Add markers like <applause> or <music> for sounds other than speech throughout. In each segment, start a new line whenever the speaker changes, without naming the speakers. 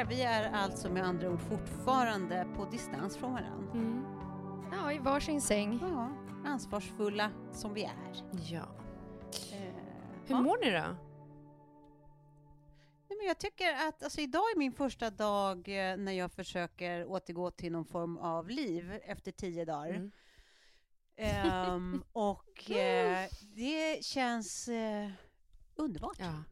Funkar. Vi är alltså med andra ord fortfarande på distans från varandra.
Mm. Ja, i varsin säng.
Ja, ansvarsfulla som vi är.
Ja.
Eh,
Hur
ja.
mår ni då?
Nej, men jag tycker att alltså, idag är min första dag eh, när jag försöker återgå till någon form av liv efter tio dagar.
Mm.
Ehm, <laughs> och eh, det känns eh, underbart.
Ja.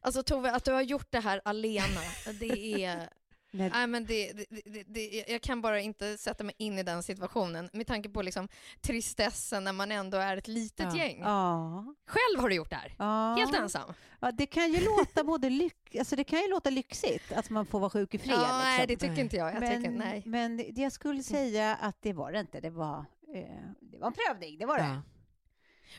Alltså Tove, att du har gjort det här alena, det är... <laughs>
Nej,
Nej, men det, det, det, det, jag kan bara inte sätta mig in i den situationen med tanke på liksom tristessen när man ändå är ett litet
Ja.
gäng.
Ja.
Själv har du gjort det här,
ja.
helt ensam.
Ja, det kan ju låta både lyck... alltså, det kan ju låta lyxigt att man får vara sjuk i fred.
Ja,
liksom.
nej, det tycker inte jag. jag
men,
tycker, nej.
men jag skulle säga att det var det inte. Det var, eh, det var en prövning, det var det.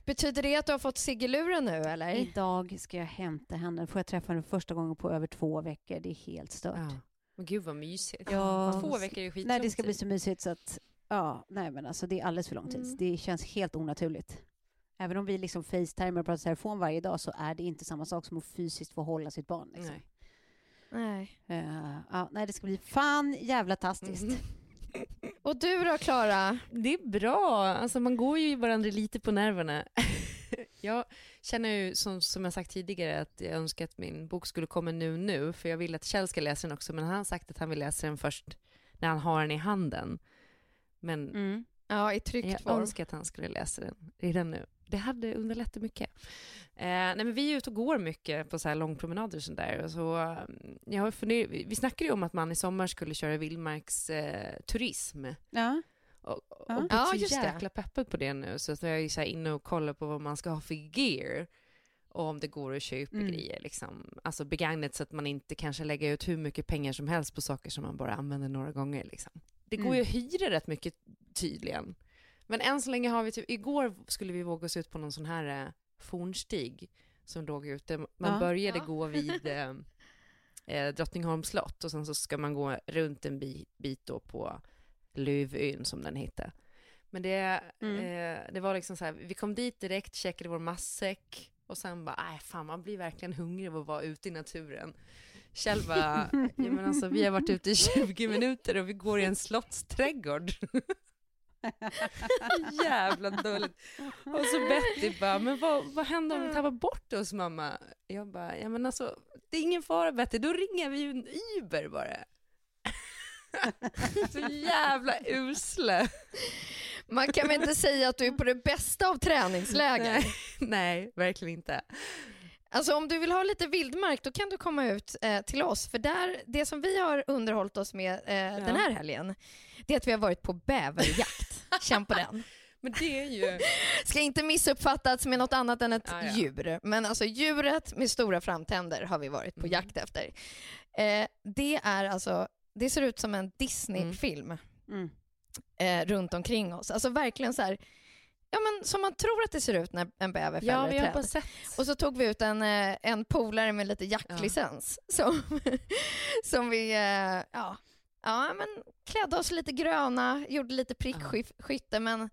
Betyder det att du har fått Siggeluren nu eller?
Idag ska jag hämta henne. Får jag träffa henne första gången på över två veckor. Det är helt stört.
Ja. Men gud vad mysigt.
Ja.
Två veckor är skitlång
Nej, det ska bli så mysigt så att... Ja, nej men alltså det är alldeles för lång tid.
Mm.
Det känns helt onaturligt. Även om vi liksom facetimer och pratar telefon varje dag så är det inte samma sak som att fysiskt få hålla sitt barn. Liksom.
Nej.
Nej.
Eh, ja, nej, det ska bli fan jävla tastiskt.
Mhm.
Och du då Klara?
Det är bra. Alltså man går ju varandra lite på nerverna. <laughs> jag känner ju som, som jag sagt tidigare att jag önskar att min bok skulle komma nu nu för jag vill att Kjell ska läsa den också men han har sagt att han vill läsa den först när han har den i handen. Men
Mm.
Ja, i tryckt
jag
form.
önskar att han skulle läsa den redan nu. Det hade underlättat mycket. Eh, nej, men vi är ute och går mycket på så här långpromenader och sånt där. Och så, mm, jag har funder- vi snackade ju om att man i sommar skulle köra vildmarksturism. Eh, turism.
Ja.
och och
Ja.
blivit
Ja,
så
just det.
jäkla peppad på det nu. Så att jag är så här inne och kollar på vad man ska ha för gear. Och om det går att köpa
Mm.
grejer. Liksom. Alltså begagnat så att man inte kanske lägger ut hur mycket pengar som helst på saker som man bara använder några gånger. Liksom. Det går
Mm.
ju att hyra rätt mycket tydligen. Men än så länge har vi typ, igår skulle vi våga oss ut på någon sån här eh, fornstig som låg ute. Man
Ja.
började
Ja.
gå vid <laughs> eh, eh, Drottningholms slott och sen så ska man gå runt en bit, bit då på Lövön som den hette. Men det,
Mm.
eh, det var liksom så här, vi kom dit direkt, käkade vår matsäck och sen bara, nej fan man blir verkligen hungrig av att vara ute i naturen. Kjell bara, <laughs> ja men alltså vi har varit ute i 20 minuter och vi går i en slottsträdgård. <laughs> <laughs> Jävla dåligt. Och så Betty bara, men vad, vad händer om vi tappar bort oss mamma? Jag bara, ja men alltså det är ingen fara Betty, då ringer vi ju en Uber bara. <laughs> så jävla usla.
Man kan väl inte säga att du är på det bästa av träningsläger?
Nej, nej, verkligen inte.
Alltså om du vill ha lite vildmark då kan du komma ut eh, till oss för där, det som vi har underhållit oss med eh, den här helgen det är att vi har varit på bäverjakt. Känn på den.
Men det är ju...
Ska inte missuppfattas med något annat än ett
Ja, ja.
djur. Men alltså djuret med stora framtänder har vi varit på
Mm.
jakt efter. Eh, det är alltså, det ser ut som en Disney-film
Mm.
eh, runt omkring oss. Alltså verkligen så här, ja men som man tror att det ser ut när en bäver fäller
Ja, vi
ett träd.
sett.
Och så tog vi ut en, eh, en polare med lite jaktlicens som, <laughs> som vi eh, ja, ja, men klädde oss lite gröna, gjorde lite prickskytte men,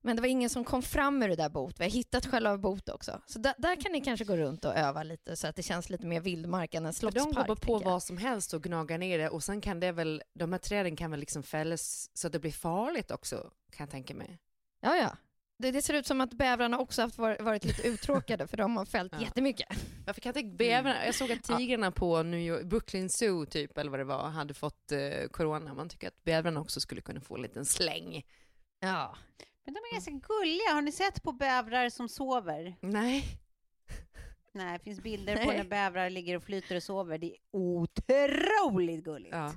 men det var ingen som kom fram med det där bot. Vi har hittat själva bot också. Så där, där kan ni kanske gå runt och öva lite så att det känns lite mer vildmark än en slottspark.
de går bara på vad som helst och gnagar ner det och sen kan det väl, de här träden kan väl liksom fällas så att det blir farligt också, kan jag tänka mig.
Ja, ja. Det, det ser ut som att bävrarna också haft var, varit lite uttråkade för de har fällt
Ja.
jättemycket.
Varför kan inte bävrarna, jag såg att tigrarna på New York, Brooklyn Zoo typ, eller vad det var, hade fått eh, corona. Man tycker att bävrarna också skulle kunna få en liten släng.
Ja.
Men de är ganska gulliga. Har ni sett på bävrar som sover?
Nej.
Nej, det finns bilder på
Nej.
när bävrar ligger och flyter och sover. Det är otroligt gulligt.
Ja.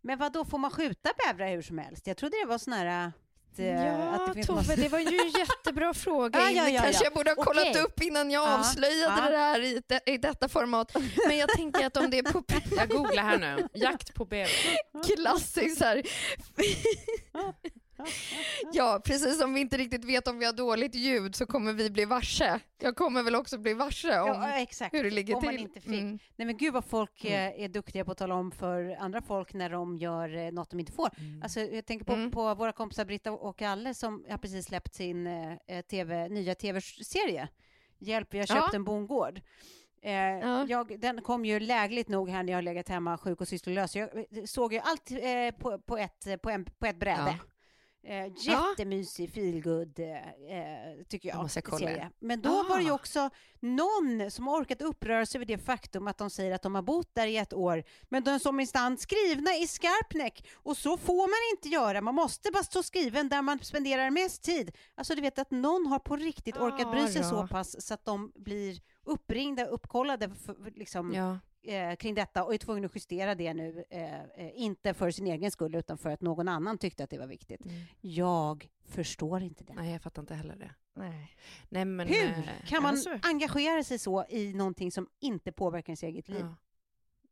Men vad då får man skjuta bävrar hur som helst? Jag trodde det var sån här... Att, eh,
Ja,
att det finns
Tove,
massa-
det var ju en jättebra <laughs> fråga.
Ja, ja, ja,
kanske
ja.
jag borde ha kollat
Okej.
upp innan jag
Ja,
avslöjade
ja.
det här i, de, i detta format. Men jag tänker att om det är på <laughs>
Jag googlar här nu. Jakt på bäver.
klassiskt så här. Ja, precis som vi inte riktigt vet om vi har dåligt ljud så kommer vi bli varse. Jag kommer väl också bli varse om
Ja, exakt.
hur det ligger
om
till.
man inte fick.
Mm.
Nej men gud vad folk eh, är duktiga på att tala om för andra folk när de gör eh, något de inte får. Alltså, jag tänker på,
Mm.
på våra kompisar Britta och Alle som har precis släppt sin eh, eh, TV, nya tv-serie. Hjälp, vi har köpt
Ja.
en bondgård. Eh,
Ja.
jag, den kom ju lägligt nog här när jag har legat hemma sjuk och sysslolös. Jag såg ju allt eh, på, på, ett, på, en, på ett bräde. Eh, jättemysig, feelgood, eh, eh, tycker
Jag
jag. serie. Men då var det ju
Ah.
också någon som har orkat uppröra sig över det faktum att de säger att de har bott där i ett år, men de som instans skrivna i Skarpnäck. Och så får man inte göra. Man måste bara stå skriven där man spenderar mest tid. Alltså du vet att någon har på riktigt orkat bry sig
Ja,
så pass så att de blir uppringda, uppkollade för, liksom,
Ja.
Eh, kring detta och är tvungna att justera det nu. Eh, eh, inte för sin egen skull utan för att någon annan tyckte att det var viktigt.
Mm.
Jag förstår inte det.
Nej, jag fattar inte heller det.
Nej.
Nej, men,
Hur
eh,
kan man
alltså,
engagera sig så i någonting som inte påverkar ens eget liv?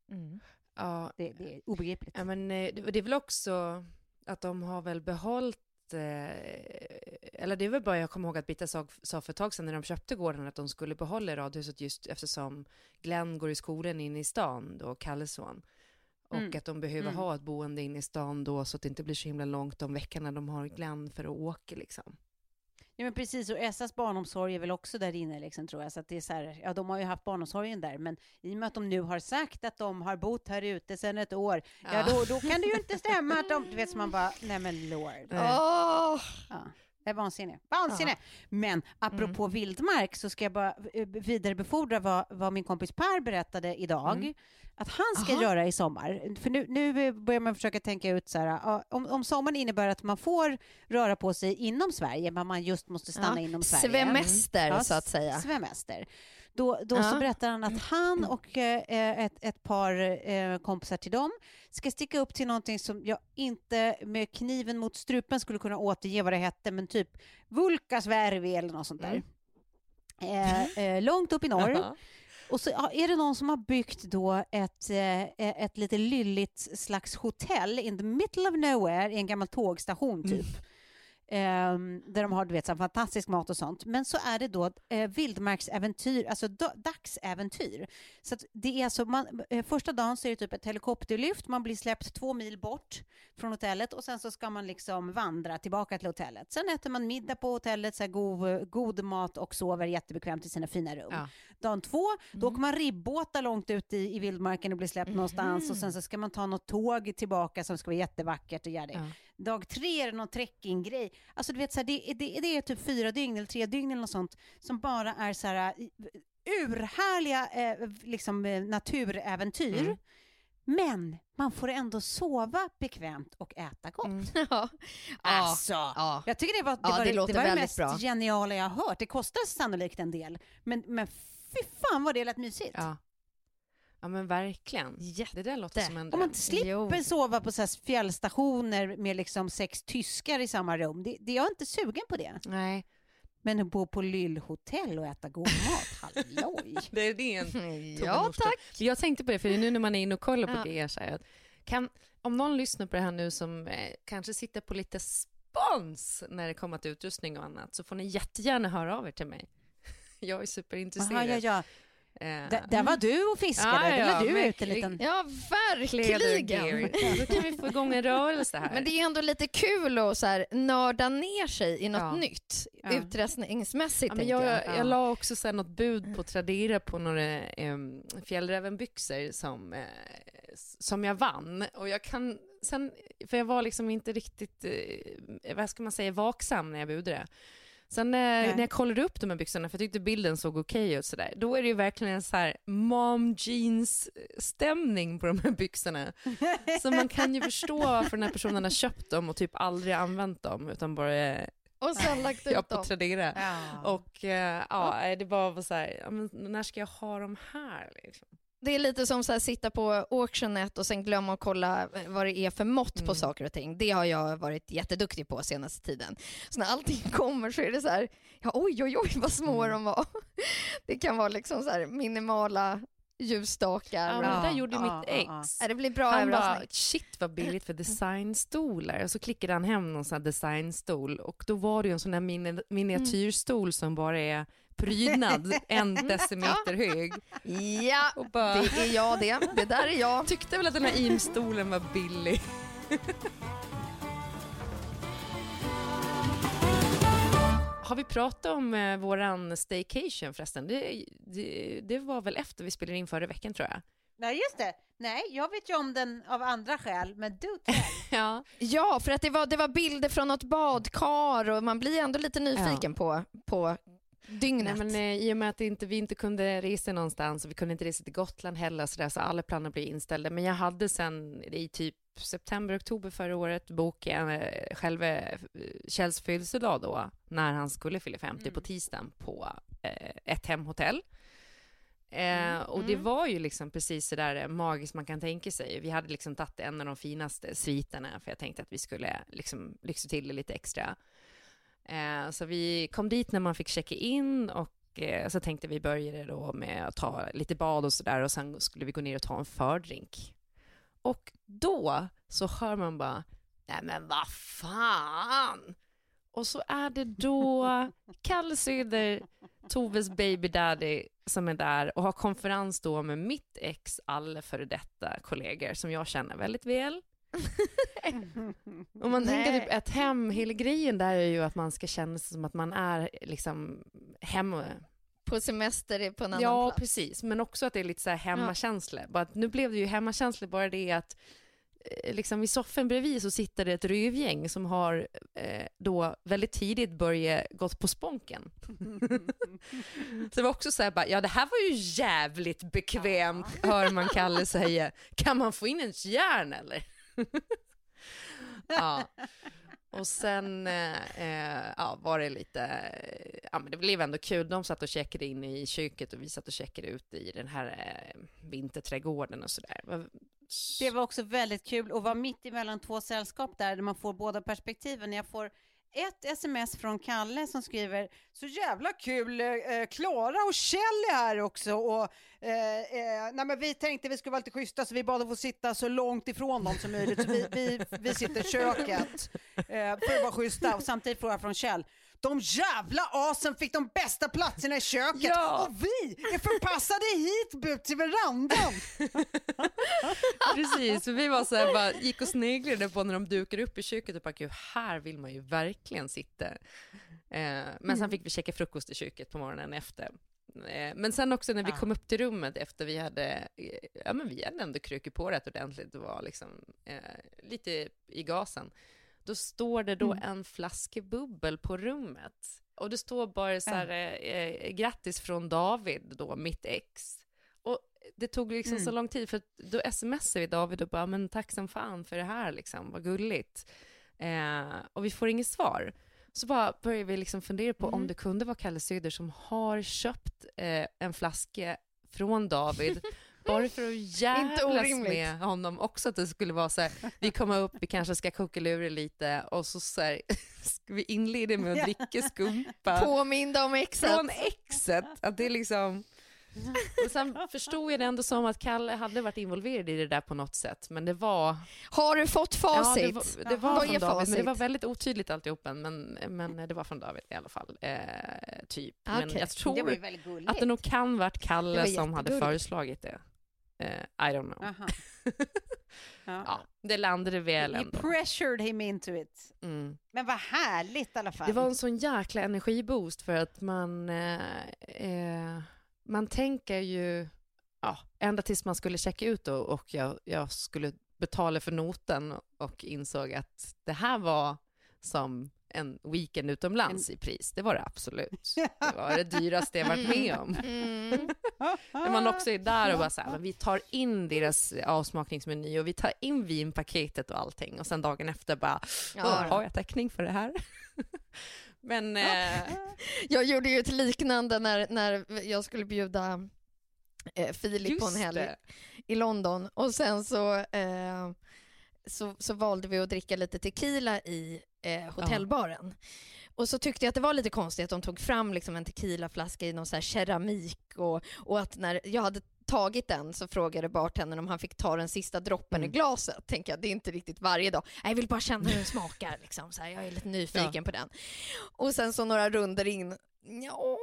Ja.
Mm.
Ja,
Det, det är obegripligt.
Ja, men eh, det det är väl också att de har väl behållit eh, eller det väl bara jag kommer ihåg att Britta sa, sa för ett tag sedan när de köpte gården att de skulle behålla radhuset just eftersom Glenn går i skolan inne i stan då, Kalles son. Och
Mm.
att de behöver
Mm.
ha ett boende inne i stan då så att det inte blir så himla långt de veckorna de har Glenn för att åka liksom.
Ja men precis, och Essas barnomsorg är väl också där inne liksom, tror jag. Så det är så här, ja de har ju haft barnomsorgen där, men i och med att de nu har sagt att de har bott här ute sedan ett år, ja,
Ja.
då, då kan det ju inte stämma att de, du vet så man bara, nej men lord.
Åh!
Ja. Är vansinne. Vansinne! Men apropå
Mm.
vildmark så ska jag bara eh, vidarebefordra vad, vad min kompis Per berättade idag.
Mm.
Att han ska
Aha.
göra i sommar. För nu, nu börjar man försöka tänka ut så här, om, om sommaren innebär att man får röra på sig inom Sverige, men man just måste stanna
Ja,
inom Sverige.
Svemester
Ja,
så att säga.
Svemester. Då, då så
Ja.
berättar han att han och eh, ett, ett par eh, kompisar till dem ska sticka upp till någonting som jag inte med kniven mot strupen skulle kunna återge vad det hette, men typ Vulkasvärvi eller något sånt där. Eh, eh, långt upp i norr.
Jaha.
Och så är det någon som har byggt då ett, eh, ett lite lylligt slags hotell in the middle of nowhere i en gammal tågstation typ. Ehm, där de har du vet, så fantastisk mat och sånt. Men så är det då eh, vildmarksäventyr, alltså da- dagsäventyr. Så det är alltså, man, eh, första dagen så är det typ ett helikopterlyft, man blir släppt två mil bort från hotellet och sen så ska man liksom vandra tillbaka till hotellet. Sen äter man middag på hotellet, så god, god mat och sover jättebekvämt i sina fina rum.
Ja.
Dagen två, då åker man ribbåtar långt ut i, i vildmarken och blir släppt någonstans och sen så ska man ta något tåg tillbaka som ska vara jättevackert och göra det.
Ja.
Dag tre är det någon trekkinggrej. Alltså du vet, så här, det, det, det är typ fyra dygn eller tre dygn eller något sånt som bara är så här i- urhärliga eh, liksom, eh, naturäventyr.
Mm.
Men man får ändå sova bekvämt och äta gott.
Mm. <laughs>
Ja. <laughs>
Alltså,
ja.
jag tycker det var det,
Ja,
var,
det
var det
väldigt
mest
bra.
geniala jag har hört. Det kostar sannolikt en del, men, men fy fan vad det lät mysigt.
Ja. Ja men verkligen. Det där låter som en
Om
dröm.
man slipper
Jo.
sova på så här fjällstationer med liksom sex tyskar i samma rum, det, det, jag är inte sugen på det.
Nej,
Men att bo på Lyllhotell och äta god mat, <laughs> halloj!
det är det en <laughs>
Ja tack.
Jag tänkte på det, för nu när man är inne och kollar på
Ja.
grejer så här, kan, om någon lyssnar på det här nu som eh, kanske sitter på lite spons när det kommer till utrustning och annat, så får ni jättegärna höra av er till mig. <laughs> Jag är superintresserad.
Aha, ja, ja.
Eh,
Där, där var du och fiskade,
Ja,
där
ja,
la du ut en
verkligen.
liten...
Ja, verkligen.
Då kan vi få igång en rörelse här.
Men det är ändå lite kul att så här, nörda ner sig i något
Ja.
nytt,
Ja.
utrustningsmässigt.
Ja, men
tänker
jag,
jag.
jag la också så här något bud på Tradera på några eh, fjällrävenbyxor som, eh, som jag vann. Och jag kan, sen, för jag var liksom inte riktigt, eh, vad ska man säga, vaksam när jag budade. Sen eh, när jag kollade upp de här byxorna, för jag tyckte bilden såg okej ut sådär, då är det ju verkligen en så här mom jeans stämning på de här byxorna. <laughs> Så man kan ju förstå varför den här personen har köpt dem och typ aldrig använt dem, utan bara
Och sen lagt ut <laughs>
jag på
dem.
Tradera.
Ja.
Och eh, ja, det bara var så här, ja, men när ska jag ha dem här? Liksom?
Det är lite som att sitta på Auctionet och sen glömma att kolla vad det är för mått på
Mm.
saker och ting. Det har jag varit jätteduktig på senaste tiden. Så när allting <laughs> kommer så är det så här, ja, oj oj oj vad små
Mm.
de var. Det kan vara liksom så här minimala ljusstakar.
Ja, men det där gjorde
ja,
mitt ex.
Ja, det blir bra
Han bara, shit vad billigt för <laughs> designstolar. Och så klickade han hem någon sån här designstol och då var det ju en sån här mini- miniatyrstol som bara är prydnad en <laughs> decimeter hög.
Ja,
Och bara,
det är jag det. Det där är jag.
tyckte väl att den här imstolen var billig. <laughs> Har vi pratat om eh, våran staycation förresten? Det, det, det var väl efter vi spelade in förra veckan tror jag.
Nej, just det. Nej, jag vet ju om den av andra skäl, men du. <laughs>
Ja.
Ja, för att det var, det var bilder från något badkar och man blir ändå lite nyfiken på, på
Nej,
dygnet.
men, eh, I och med att inte, vi inte kunde resa någonstans och vi kunde inte resa till Gotland heller så, där, så alla planer blev inställda. Men jag hade sen i typ september, oktober förra året bokat eh, själva eh, Kjells födelsedag då, när han skulle fylla 50 på tisdagen på eh, ett hemhotell. Eh, och det var ju liksom precis så där magiskt man kan tänka sig. Vi hade liksom tagit en av de finaste sviterna för jag tänkte att vi skulle liksom lyxa till det lite extra. Eh, så vi kom dit när man fick checka in och eh, så tänkte vi började då med att ta lite bad och sådär och sen skulle vi gå ner och ta en fördrink. Och då så hör man bara, nej men vad fan! Och så är det då Kalle Söder, Toves baby daddy, som är där och har konferens då med mitt ex alla före detta kollegor som jag känner väldigt väl. <laughs> Och man tänker
Nej.
typ ett hem, hela grejen där är ju att man ska känna sig som att man är liksom hemma.
På semester på en annan
Ja,
plats.
precis. Men också att det är lite så här hemmakänsla. Bara att nu blev det ju hemmakänsla bara det att eh, liksom i soffan bredvid så sitter det ett rövgäng som har eh, då väldigt tidigt börjat gått på sponken. <laughs> så det var också så här bara, ja det här var ju jävligt bekvämt, hör man Kalle säga. Kan man få in ett järn eller? Ja. Och sen eh, eh, ja, var det lite, eh, ja men det blev ändå kul. De satt och checkade in i köket och vi satt och checkade ut i den här eh, vinterträdgården och sådär. Det var-
Det var också väldigt kul att vara mitt emellan två sällskap där, där man får båda perspektiven. Jag får ett sms från Kalle som skriver så jävla kul, eh, Klara och Kjell är här också och eh, eh, nej men vi tänkte vi skulle vara lite schyssta så vi bad att få sitta så långt ifrån dem som möjligt. Så vi, vi, vi sitter i köket eh, för att vara schyssta. Och samtidigt fråga från Kjell de jävla asen fick de bästa platserna i köket
Ja.
och vi är förpassade hit ut till verandan. <laughs>
Precis, vi var så här, bara, gick och sneglade på när de dukar upp i köket och bara, gud, här vill man ju verkligen sitta. Eh, men sen fick vi käka frukost i köket på morgonen efter. Eh, men sen också när vi kom upp till rummet efter vi hade, eh, ja men vi hade ändå krukit på rätt ordentligt och var liksom eh, lite i gasen. Då står det då en flaska bubbel på rummet. Och det står bara så här, eh, eh, grattis från David då, mitt ex. Och det tog liksom så lång tid, för då smsade vi David och bara, men tack som fan för det här liksom, vad gulligt. Eh, och vi får inget svar. Så bara började vi liksom fundera på om det kunde vara Kalle Söder som har köpt eh, en flaska från David <laughs> Bara för att jävlas med honom också, att det skulle vara så här, vi kommer upp, vi kanske ska kuckelura lite och så, så här, <laughs> ska vi inleda med att dricka skumpa <laughs>
Påminda om exet.
från exet. Att det är liksom... <laughs> Och sen förstod jag det ändå som att Kalle hade varit involverad i det där på något sätt, men det var...
Har du fått facit?
Ja, det var, det var
Vad
från David, men det var
facit?
väldigt otydligt alltihopa, men, men det var från David i alla fall. Eh, typ. Men
Okej.
jag
Det var ju
tror att det nog kan varit Kalle som hade föreslagit det. Eh, I don't know.
Aha. <laughs> Ja.
Ja, det landade väl ändå.
pressured him into it.
Mm.
Men vad härligt i alla fall.
Det var en sån jäkla energiboost för att man, eh, eh, man tänker ju, ja, ända tills man skulle checka ut då och jag, jag skulle betala för noten och insåg att det här var som en weekend utomlands i pris. Det var det absolut. <laughs> Det var det dyraste jag varit med om.
Mm.
När man också är där och bara så här, men vi tar in deras avsmakningsmeny och vi tar in vinpaketet och allting och sen dagen efter bara,
Ja,
"Åh, har jag täckning för det här? <laughs> men eh, <laughs>
Jag gjorde ju ett liknande när, när jag skulle bjuda eh, Filip på en
just
helg
det.
i London och sen så, eh, så, så valde vi att dricka lite tequila i eh, hotellbaren. Och så tyckte jag att det var lite konstigt att de tog fram liksom en tequilaflaska i någon så här keramik och, och att när jag hade tagit den så frågade bartendern om han fick ta den sista droppen i
Mm.
glaset. Tänker jag, det är inte riktigt varje dag. Jag vill bara känna hur den smakar. <laughs> Liksom. Så här, jag är lite nyfiken på den. Och sen så några runder in, ja,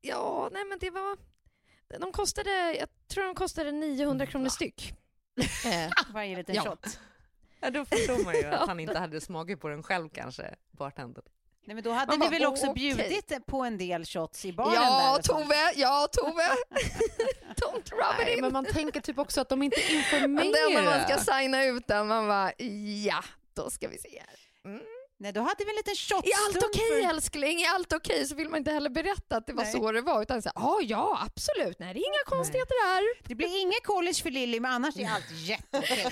ja, nej men det var, de kostade, jag tror de kostade 900 kronor styck. <laughs> Eh,
Varje liten
Ja.
shot.
Ja, då förstår man ju <laughs> att han inte hade smakat på den själv kanske, bartendern.
Nej, men då hade
Man
ni
bara,
väl också
okej.
bjudit på en del shots i baren
ja,
där?
Tove, ja, Tove. <laughs> Don't rub it
Nej,
in.
men man tänker typ också att de inte <laughs>
Men den när man ska
informerar.
signa ut den, man bara, ja, då ska vi se här. Mm.
Nej, då hade vi en liten shotstund.
Är allt okej
för-
älskling? Är allt okej? Så vill man inte heller berätta att det var
Nej.
så det var. Utan så här, "Ja, ja, absolut. Nej, det är inga konstigheter här.
Det blir inget college för Lilly, men annars är allt jätteokej.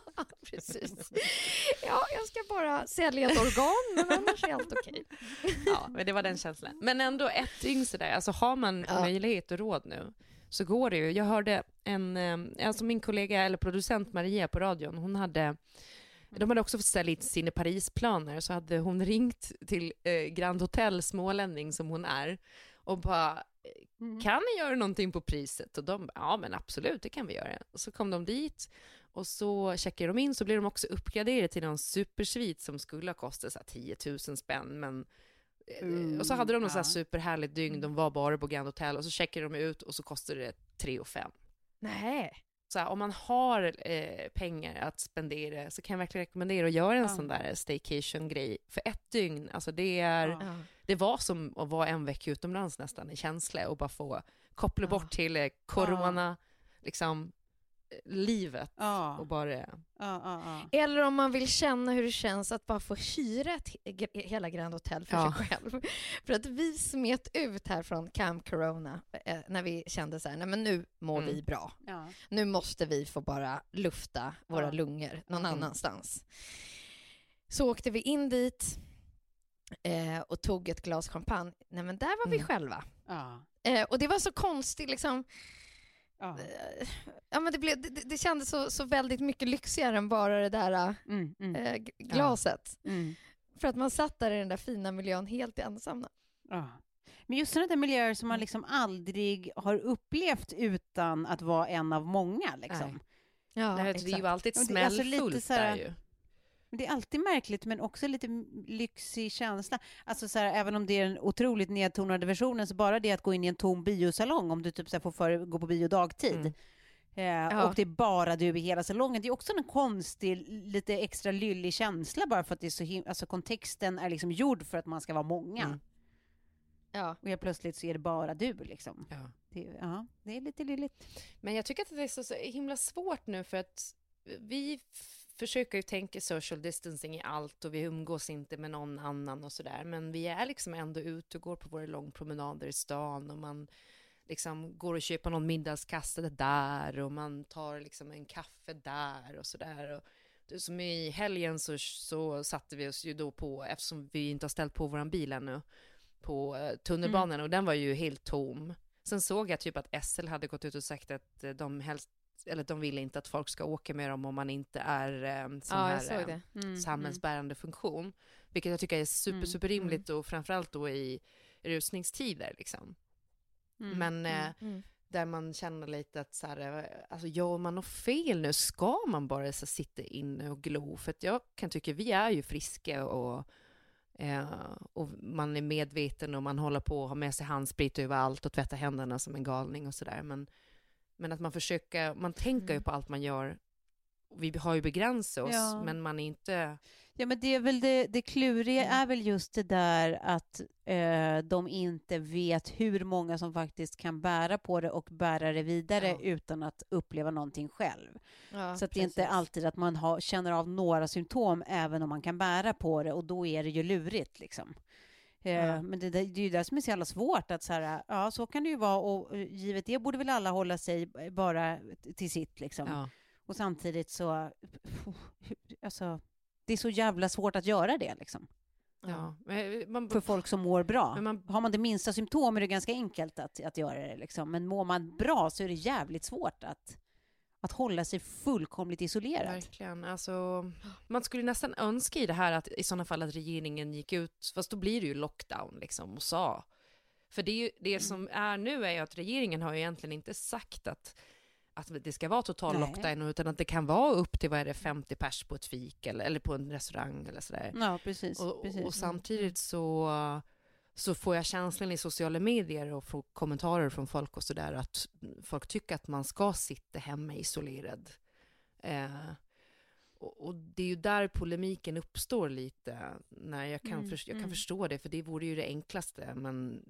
<laughs>
Precis. Ja, jag ska bara sälja ett organ, men annars är allt okej.
Ja, men det var den känslan. Men ändå ett dygn sådär, alltså har man
Ja.
möjlighet och råd nu så går det ju. Jag hörde en, eh, alltså min kollega eller producent Maria på radion, hon hade de hade också fått ställa in sina Parisplaner, så hade hon ringt till eh, Grand Hotel, smålänning som hon är, och bara
Mm.
kan ni göra någonting på priset? Och de ja men absolut, det kan vi göra. Och så kom de dit och så checkade de in, så blev de också uppgraderade till någon supersvit som skulle ha kostat så här 10 000 spänn, men
Mm,
och så hade de någon så här
ja.
superhärligt dygn, de var bara på Grand Hotel och så checkade de ut och så kostade det 3 5.
Nej.
Så här, om man har eh, pengar att spendera så kan jag verkligen rekommendera att göra en
Ja.
sån där staycation-grej för ett dygn. Alltså det, är,
Ja.
Det var som att vara en vecka utomlands nästan i känsla och bara få koppla bort till eh, corona, liksom livet
Ja,
och bara...
ja, ja, ja.
Eller om man vill känna hur det känns att bara få hyra ett, he- hela Grand Hotel för sig själv. <laughs> För att vi smet ut här från Camp Corona eh, när vi kände så här, nej men nu mår
Mm.
vi bra. Nu måste vi få bara lufta våra lungor någon
Mm.
annanstans. Så åkte vi in dit eh, och tog ett glas champagne. Nej men där var vi
Mm.
själva. Eh, och det var så konstigt liksom.
Ja.
Eh, ja, men det, blev, det, det kändes så, så väldigt mycket lyxigare än bara det där eh,
Mm, mm,
g- glaset.
mm.
För att man satt där i den där fina miljön helt ensamma.
Ja. Men just sådana där miljöer som man liksom aldrig har upplevt utan att vara en av många. Liksom.
Nej.
Ja,
det, är ju alltid
Ja, det är alltså
smällfullt
så här-
där ju.
Men det är alltid märkligt, men också lite lyxig känsla. Alltså så här, även om det är den otroligt nedtonade versionen, så bara det att gå in i en tom biosalong, om du typ så här får för, gå på bio dagtid,
Mm.
eh, och det är bara du i hela salongen, det är också en konstig, lite extra lyllig känsla bara för att det är så him- alltså kontexten är liksom gjord för att man ska vara många.
Mm.
Ja.
Och helt plötsligt så är det bara du liksom.
Ja.
Det, ja, det är lite lylligt.
Men jag tycker att det är så, så himla svårt nu för att vi försöker ju tänka social distancing i allt och vi umgås inte med någon annan och sådär. Men vi är liksom ändå ute och går på våra långpromenader i stan och man liksom går och köper någon middagskastare där och man tar liksom en kaffe där och sådär. Som i helgen så, så satte vi oss ju då på, eftersom vi inte har ställt på våran bil ännu, på eh, tunnelbanan och den var ju helt tom. Sen såg jag typ att SL hade gått ut och sagt att eh, de helst eller de vill inte att folk ska åka med dem om man inte är eh, sån
Ja,
här
såg
eh,
det.
Mm,
samhällsbärande funktion. Vilket jag tycker är super,
Mm,
super rimligt och framförallt då i rusningstider liksom.
mm,
Men
mm.
eh,
Mm.
där man känner lite att så här, eh, alltså gör man något fel nu? Ska man bara så, sitta inne och glo? För att jag kan tycka vi är ju friska och, eh, och man är medveten och man håller på att ha med sig handsprit överallt och tvätta händerna som en galning och sådär. Men, men att man försöker, man tänker ju
Mm.
på allt man gör. Vi har ju begränsat oss,
Ja.
men man är inte...
Ja, men det är väl det, det kluriga
Mm.
är väl just det där att eh, de inte vet hur många som faktiskt kan bära på det och bära det vidare
Ja.
utan att uppleva någonting själv.
Ja,
så att det är inte alltid att man har, känner av några symptom även om man kan bära på det och då är det ju lurigt liksom. Eh,
Ja.
Men det, det är ju det som är så jävla svårt att så här, ja så kan det ju vara och eh, givet det borde väl alla hålla sig bara till sitt liksom.
Ja.
Och samtidigt så, alltså, det är så jävla svårt att göra det liksom.
Ja. Men Man,
För folk som mår bra.
men man,
Har man det minsta symptom är det ganska enkelt att, att göra det liksom. Men mår man bra så är det jävligt svårt att, att hålla sig fullkomligt isolerad.
Verkligen. Alltså, man skulle nästan önska i det här att i sådana fall att regeringen gick ut, fast då blir det ju lockdown liksom och sa. För det, ju, det som är nu är ju att regeringen har ju egentligen inte sagt att, att det ska vara total
Nej.
lockdown utan att det kan vara upp till vad är det, 50 pers på ett fik eller, eller på en restaurang eller sådär.
Ja, precis.
Och,
precis.
och samtidigt så, så får jag känslan i sociala medier och får kommentarer från folk och sådär att folk tycker att man ska sitta hemma isolerad. Eh, och, och det är ju där polemiken uppstår lite. När jag, kan
Mm,
förs- jag kan
mm.
förstå det, för det vore ju det enklaste. Men,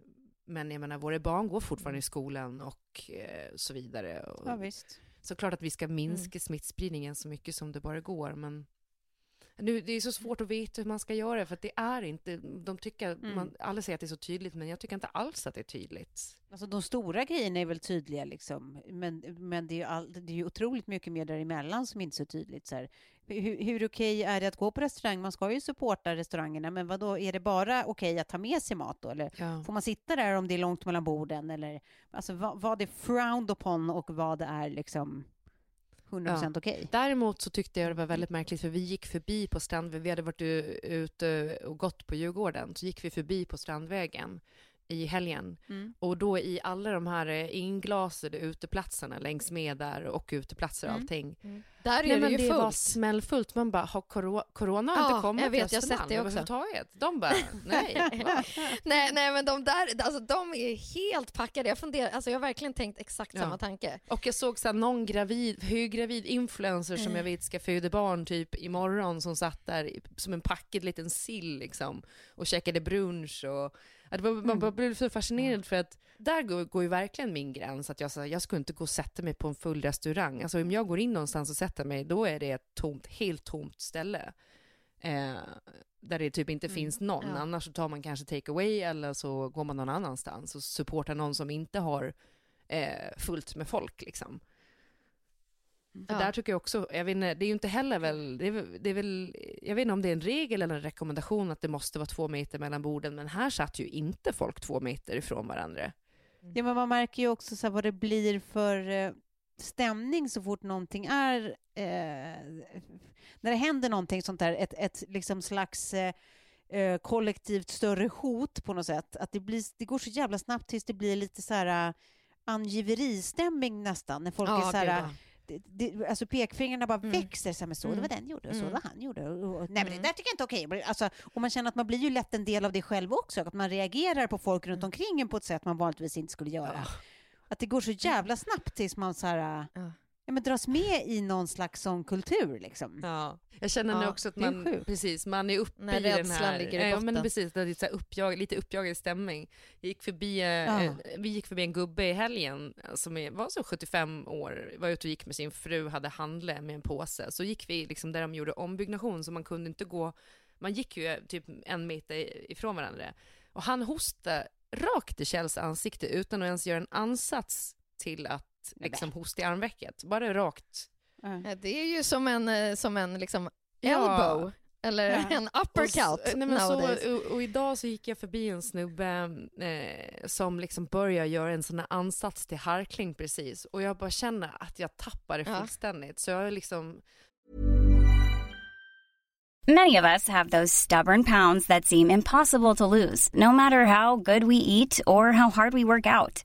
men jag menar, våra barn går fortfarande i skolan och eh, så vidare. Och,
Ja, visst.
Såklart att vi ska minska
Mm.
smittspridningen så mycket som det bara går, men nu, det är så svårt att veta hur man ska göra, för att det är inte, de tycker,
Mm.
man, alla säger att det är så tydligt, men jag tycker inte alls att det är tydligt.
Alltså de stora grejerna är väl tydliga liksom. Men, men det, är all, det är ju otroligt mycket mer däremellan som inte är så tydligt. Så här. Hur, hur okej är det att gå på restaurang? Man ska ju supporta restaurangerna, men vad då är det bara okej att ta med sig mat då? Eller
Ja.
får man sitta där om det är långt mellan borden? Eller, alltså vad, vad är frowned upon och vad är liksom 100% okej?
Däremot så tyckte jag det var väldigt märkligt, för vi gick förbi på strandvägen, vi hade varit ute och gått på Djurgården, så gick vi förbi på Strandvägen i helgen.
Mm.
Och då i alla de här eh, inglasade uteplatserna längs med där och uteplatser och
Mm.
allting.
Där är
Nej,
det
men
ju
det var
fullt.
smällfullt. Man bara, har corona, corona
Ja,
inte kommit
jag vet, jag har sett det också.
överhuvudtaget? De bara, nej. <laughs>
nej, nej, men de där, alltså de är helt packade. Jag funderar, alltså jag har verkligen tänkt exakt
Ja.
samma tanke.
Och jag såg så här, någon gravid, höggravid influencer som
Mm.
jag vet ska föda barn typ imorgon som satt där som en packad liten sill liksom och käkade brunch och var, man
Mm.
bara blev så fascinerad för att där går, går ju verkligen min gräns att jag, så jag skulle inte gå och sätta mig på en full restaurang. Alltså om jag går in någonstans och sätter mig då är det ett tomt, helt tomt ställe. Eh, där det typ inte
Mm.
finns någon.
Ja.
Annars så tar man kanske take away eller så går man någon annanstans och supportar någon som inte har eh, fullt med folk liksom. För
Ja.
där tycker jag också, jag vet inte, det är ju inte heller väl, det är, väl- det är väl, jag vet inte om det är en regel eller en rekommendation att det måste vara två meter mellan borden, men här satt ju inte folk två meter ifrån varandra.
Ja, men man märker ju också så här vad det blir för eh, stämning så fort någonting är... Eh, när det händer någonting sånt där, ett, ett liksom slags eh, eh, kollektivt större hot på något sätt. Att det, blir, det går så jävla snabbt tills det blir lite så här uh, angiveristämning nästan. När folk är så här,
ja.
Det, det, alltså pekfingrarna bara
Mm.
växer. Så här, men så det
Mm.
var den gjorde och så
Mm.
var han gjorde. Och, och, nej, men det
Mm.
där tycker jag inte är okej. Alltså, och man känner att man blir ju lätt en del av det själv också. Att man reagerar på folk runt omkring en på ett sätt man vanligtvis inte skulle göra.
Ja.
Att det går så jävla snabbt tills man så här,
Ja.
Ja, men dras med i någon slags sån kultur. Liksom.
Ja. Jag känner nu
Ja,
också att
är
man,
sjukt.
precis, man är uppe
När
i den
rädslan
här,
ligger i
ja, men precis, det är lite, så här uppjag, lite uppjagad stämning. Jag gick förbi, eh,
Ja.
eh, vi gick förbi en gubbe i helgen eh, som är, var så 75 år, var ute och gick med sin fru, hade handlat med en påse. Så gick vi liksom där de gjorde ombyggnation så man kunde inte gå, man gick ju eh, typ en meter ifrån varandra. Och han hostade rakt i Kjells ansikte utan att ens göra en ansats till att. Liksom hosta i armvecket. Bara rakt.
Ja.
Det är ju som en, eh, som en liksom
Ja.
elbow. eller
Ja.
en
Och,
uppercut
nej,
nowadays.
så, och, och idag så gick jag förbi en snubbe eh, som liksom börjar göra en sån här ansats till harkling precis och jag bara känner att jag tappar det
Ja.
fullständigt. Så jag är liksom
Many of us have those stubborn pounds that seem impossible to lose, no matter how good we eat or how hard we work out.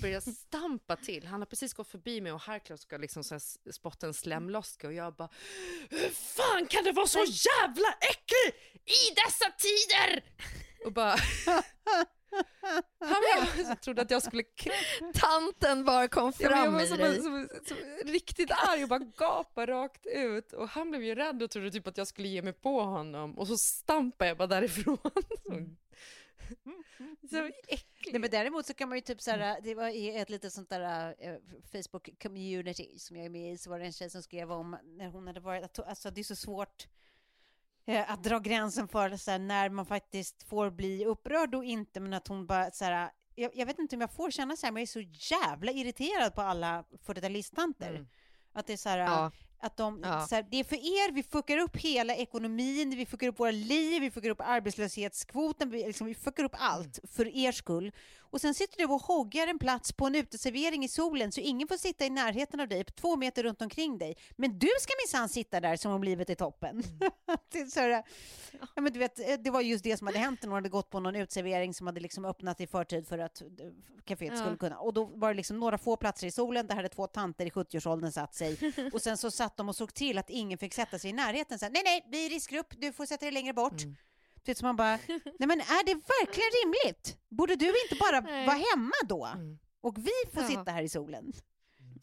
Börjar stampa till. Han har precis gått förbi mig och Harklow ska liksom så spotta en slemloska och jag bara Hur fan kan det vara så jävla äcklig i dessa tider? Och bara Han jag trodde att jag skulle
Tanten bara kom
Ja, men jag
fram
var som,
dig.
som, som, riktigt arg och bara gapade rakt ut och han blev ju rädd och trodde typ att jag skulle ge mig på honom och så stampade jag bara därifrån. Så, så äckligt.
Nej, men däremot så kan man ju typ så här, det var i ett litet sånt där eh, Facebook community som jag är med i, så var det en tjej som skrev om när hon hade varit, alltså det är så svårt eh, att dra gränsen för så här, när man faktiskt får bli upprörd och inte, men att hon bara så här, jag, jag vet inte om jag får känna så här, men jag är så jävla irriterad på alla 40-talistanter.
Mm.
Att det är så här,
Ja.
Att de,
Ja.
här, det är för er, vi fuckar upp hela ekonomin, vi fuckar upp våra liv, vi fuckar upp arbetslöshetskvoten, vi, liksom, vi fuckar upp allt för er skull. Och sen sitter du och hoggar en plats på en uteservering i solen så ingen får sitta i närheten av dig, två meter runt omkring dig. Men du ska minsann sitta där som om livet är toppen. <laughs> är så här, ja, men du vet, eh, det var just det som hade hänt när hon hade gått på någon uteservering som hade liksom öppnat i förtid för att eh, kaféet
Ja.
skulle kunna. Och då var det liksom några få platser i solen, där hade två tanter i 70-årsåldern satt sig. <laughs> Och sen så satt de och såg till att ingen fick sätta sig i närheten. Så här, nej, nej, vi är riskgrupp, du får sätta dig längre bort.
Mm.
Så man bara, <laughs> nej men är det verkligen rimligt? Borde du inte bara
Nej.
vara hemma då?
Mm.
Och vi får
Ja.
sitta här i solen?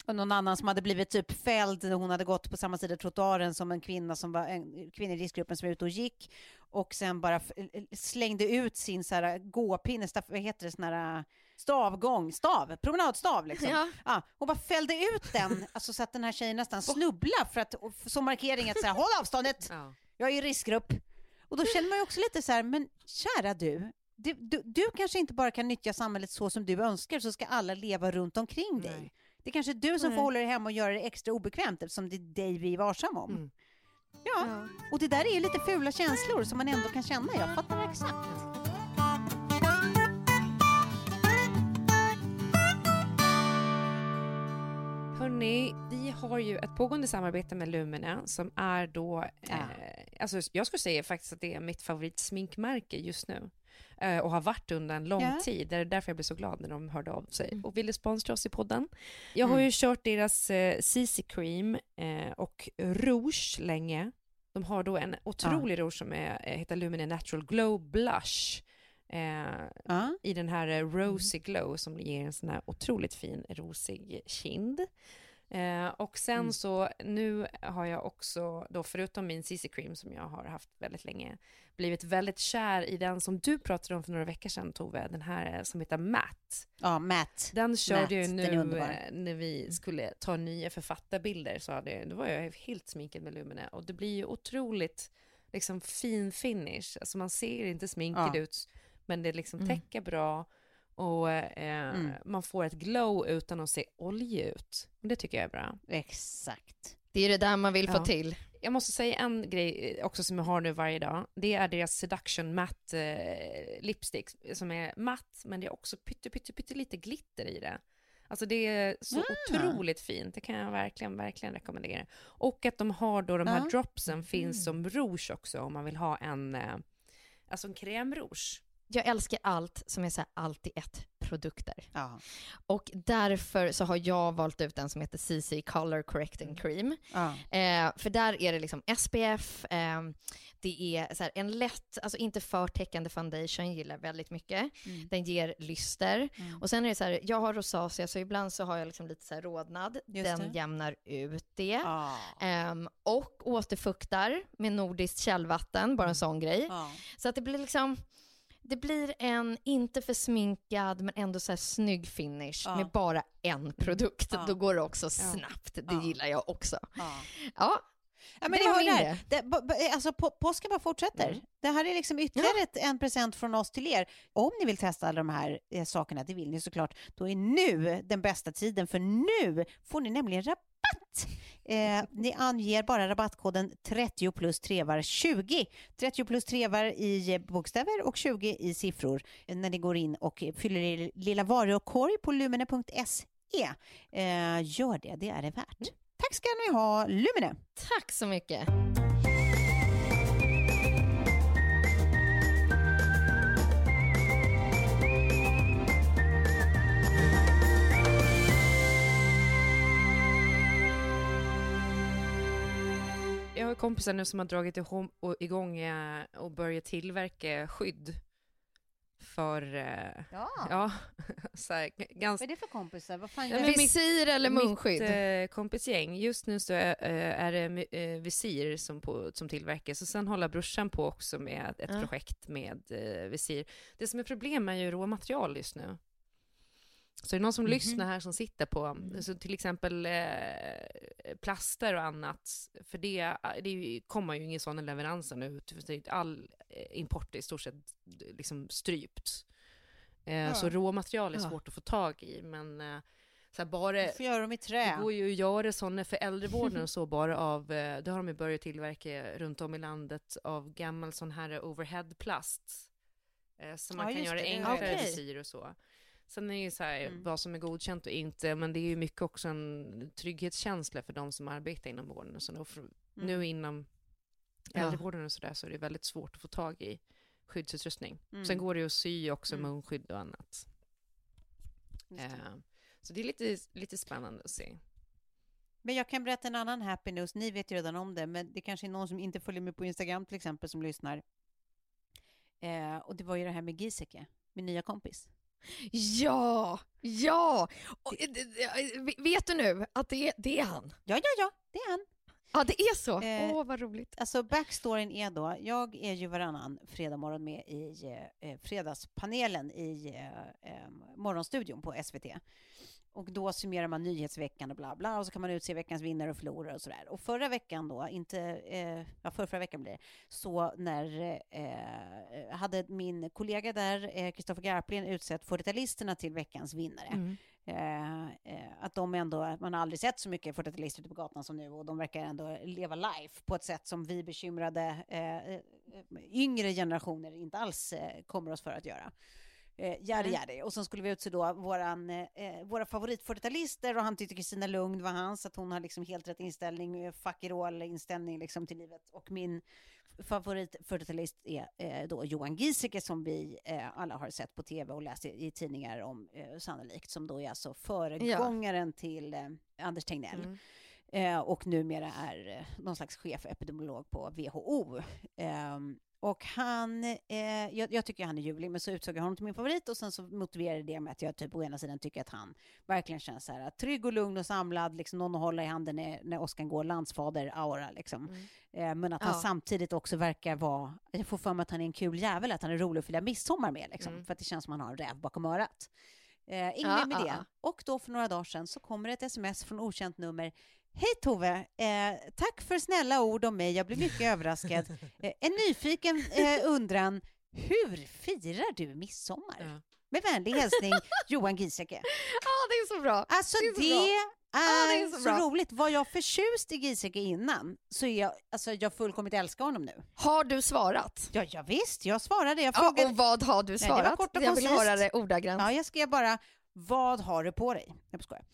Och någon annan som hade blivit typ fälld, hon hade gått på samma sida trottoaren som en kvinna som var en kvinna i riskgruppen som var ute och gick och sen bara slängde ut sin så här gåpinne, staff, vad heter det, sån här stavgång, stav, promenadstav liksom.
Ja.
Ja, och bara fällde ut den, alltså så att den här tjejen nästan snubblade för att, som markering att så här, håll avståndet,
Ja.
jag är i riskgrupp. Och då känner man ju också lite så här, men kära du, du, du, du kanske inte bara kan nyttja samhället så som du önskar, så ska alla leva runt omkring dig.
Nej.
Det är kanske är du som
Nej.
får hålla dig hemma och göra det extra obekvämt eftersom det är dig vi är varsamma om.
Mm.
Ja,
Ja.
och det där är ju lite fula känslor som man ändå kan känna. Jag fattar exakt.
Hörni, vi har ju ett pågående samarbete med Lumene som är då,
Ja.
eh, alltså jag skulle säga faktiskt att det är mitt favoritsminkmärke just nu. Eh, och har varit under en lång
Ja.
tid. Det är därför jag blev så glad när de hörde av sig och ville sponsra oss i podden. Jag har
Mm.
ju kört deras eh, CC Cream eh, och Rouge länge. De har då en otrolig rouge som är, eh, heter Lumene Natural Glow Blush. Eh,
Ja.
i den här eh, rosy glow som ger en sån här otroligt fin rosig kind. Eh, och sen
Mm.
så nu har jag också då förutom min CC cream som jag har haft väldigt länge blivit väldigt kär i den som du pratade om för några veckor sedan Tove, den här eh, som heter Matt.
ja, Matt.
Den körde jag ju
Matt, är
nu eh, när vi skulle ta nya författarbilder så hade, då var jag helt sminkad med Lumene och det blir ju otroligt liksom fin finish. Alltså man ser inte sminkad
Ja.
ut, men det liksom
Mm.
täcker bra och eh,
Mm.
man får ett glow utan att se oljig ut. Det tycker jag är bra.
Exakt.
Det är det där man vill
Ja.
få till.
Jag måste säga en grej eh, också som jag har nu varje dag. Det är deras Seduction Matte eh, lipstick som är matt, men det är också pytte, pytte, pytte lite glitter i det. Alltså det är så
Ah.
otroligt fint. Det kan jag verkligen, verkligen rekommendera. Och att de har då de här
Ja.
dropsen finns som rouge också om man vill ha en, eh, alltså en crème-rouge.
Jag älskar allt som är så här allt i ett produkter.
Ja.
Och därför så har jag valt ut en som heter CC Color Correcting Cream.
Ja.
Eh, för där är det liksom SPF, eh, det är så en lätt, alltså inte för täckande foundation, gillar väldigt mycket.
Mm.
Den ger lyster.
Mm.
Och sen är det så här, jag har rosacea så ibland så har jag liksom lite så här rodnad.
Just
Den
det.
jämnar ut det.
Ja.
Ehm, och återfuktar med nordiskt källvatten, bara en sån grej. Så att det blir liksom, det blir en inte för sminkad men ändå så här snygg finish
Ja.
med bara en produkt.
Ja.
Då går det också snabbt, det gillar jag också.
Ja.
Ja,
men
Det var
hör
min
där. Det, alltså, på, påsken bara fortsätter.
Mm.
Det här är liksom ytterligare ett, en present från oss till er. Om ni vill testa alla de här eh, sakerna, det vill ni såklart, då är nu den bästa tiden, för nu får ni nämligen rabatt. Eh, ni anger bara rabattkoden 30 plus trevar 20. 30 plus trevar i bokstäver och 20 i siffror eh, när ni går in och fyller er lilla varukorg på lumene.se. Eh, gör det, det är det värt. Tack ska ni ha, Lumene!
tack så mycket.
Jag har kompisar nu som har dragit och igång eh, och börjat tillverka skydd för, eh,
Ja.
ja, <laughs> så här, ganska
Vad är det för kompisar? Vad fan
Ja,
gör vi?
Visir eller munskydd?
Mitt eh, kompisgäng, just nu så är, eh, är det eh, visir som, på, som tillverkas och sen håller brorsan på också med ett
Ja.
projekt med eh, visir. Det som är problem är ju råmaterial just nu. Så är det någon som
Mhm.
lyssnar här som sitter på, så till exempel eh, plaster och annat, för det, det kommer ju ingen sådana leveranser nu, det är all eh, import är i stort sett liksom strypt. Eh, Så råmaterial är
Ja.
svårt att få tag i, men eh, så här, bara
Du får göra dem i
det
trä.
går ju att göra sådana för äldrevården och så bara av, eh, det har de ju börjat tillverka runt om i landet av gammal sån här overheadplast. Eh, Så man
Ja,
kan göra
det, det
enklare visir och så. Sen är det ju så här,
Mm.
vad som är godkänt och inte, men det är ju mycket också en trygghetskänsla för de som arbetar inom vården. Så då
Mm.
Nu inom äldrevården och sådär så är det väldigt svårt att få tag i skyddsutrustning.
Mm.
Sen går det ju att sy också
Mm.
munskydd och annat.
Det.
Eh, Så det är lite, lite spännande att se.
Men jag kan berätta en annan happy news. Ni vet ju redan om det, men det kanske är någon som inte följer med på Instagram till exempel som lyssnar. Eh, och det var ju det här med Giesecke, min nya kompis.
Ja, ja! Och, eh, eh, vet du nu att det är, det är han?
Ja, ja, ja, det är han.
Ja, det är så. Åh,
Eh,
vad roligt.
Alltså backstoryn är då, jag är ju varannan fredag morgon med i eh, fredagspanelen i eh, eh, morgonstudion på SVT. Och då summerar man nyhetsveckan och bla bla och så kan man utse veckans vinnare och förlorare och sådär. Och förra veckan då, inte, eh, ja förra, förra veckan blir det, så när eh, hade min kollega där, Kristoffer eh, Garplind, utsett 40-talisterna till veckans vinnare.
Mm.
Eh, eh, att de ändå, man har aldrig sett så mycket 40-talister ute på gatan som nu och de verkar ändå leva life på ett sätt som vi bekymrade eh, eh, yngre generationer inte alls eh, kommer oss för att göra. Eh, Jari Jari. Och sen skulle vi utse då våran, eh, våra favorit 40-talister och han tyckte Kristina Lugn var hans, att hon har liksom helt rätt inställning, eh, fuck it all inställning liksom till livet. Och min favorit 40-talist är eh, då Johan Giesecke som vi eh, alla har sett på tv och läst i, i tidningar om eh, sannolikt, som då är alltså föregångaren till eh, Anders Tegnell.
Mm.
Eh, och numera är eh, någon slags chef epidemiolog på WHO. Ehm, och han, eh, jag, jag tycker han är ljuvlig, men så utsåg jag honom till min favorit och sen så motiverade det med att jag typ å ena sidan tycker att han verkligen känns så här trygg och lugn och samlad, liksom någon att hålla i handen när, när Oskar går, landsfader-aura liksom.
Mm.
Eh, men att han
Ja.
samtidigt också verkar vara, jag får för mig att han är en kul jävel, att han är rolig att fira midsommar med liksom,
Mm.
för att det känns som att han har en räv bakom örat. Eh, inget
Ja,
med
ja,
det. Och då för några dagar sedan så kommer ett sms från okänt nummer Hej Tove! Eh, tack för snälla ord om mig. Jag blev mycket överraskad. <laughs> Eh, en nyfiken eh, undran. Hur firar du midsommar?
Ja.
Med vänlig hälsning <laughs> Johan Giesecke.
Ja, det är så bra.
Alltså
Det är så
det, är
Ja, det är så
så, roligt. Var jag förtjust i Giesecke innan så är jag, alltså, jag fullkomligt älskar honom nu.
Har du svarat?
Ja, ja visst, jag svarade. Jag
Ja,
frågade,
och vad har du
det var
svarat?
kort och
jag vill
koncist.
höra det ordagrant.
Ja, jag skrev bara vad har du på dig? Jag skojar.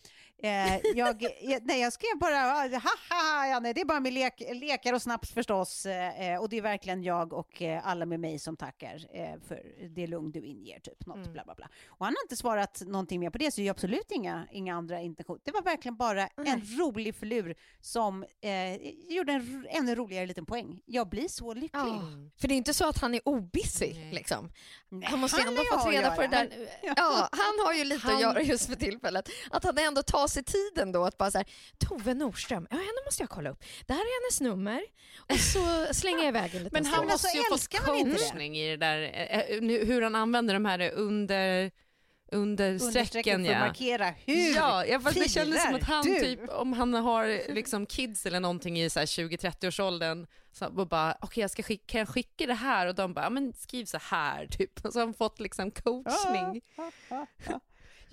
Eh, jag, jag, nej, jag skrev bara haha, ja, nej, det är bara med lek, lekar och snaps förstås. Eh, och det är verkligen jag och eh, alla med mig som tackar eh, för det lugn du inger, typ något
Mm.
bla bla bla. Och han har inte svarat någonting mer på det, så det är absolut inga, inga andra intentioner. Det var verkligen bara en rolig förlur som eh, gjorde en ännu roligare liten poäng. Jag blir så lycklig.
Ja, för det är inte så att han är obusy.
Nej.
Liksom.
Nej,
Han måste ju ändå
har
fått reda på det där. Ja, <laughs> han har ju lite
Han-
att göra just för tillfället. Att han ändå tar sig tiden då att bara så här, Tove Nordström, ja henne måste jag kolla upp. Det här är hennes nummer och så <laughs> slänger jag iväg en liten
Men han
alltså,
måste ju ha fått coachning i det där, eh, eh, nu- hur han använder de här under, under strecken.
för att
Ja.
markera hur
Ja, ja fast det kändes som att han
du?
typ, om han har liksom kids eller någonting i så här 20-30-årsåldern, så och bara okej jag ska skicka, kan jag skicka det här? Och de bara, ja, men skriv så här typ. Och så har han fått liksom coachning.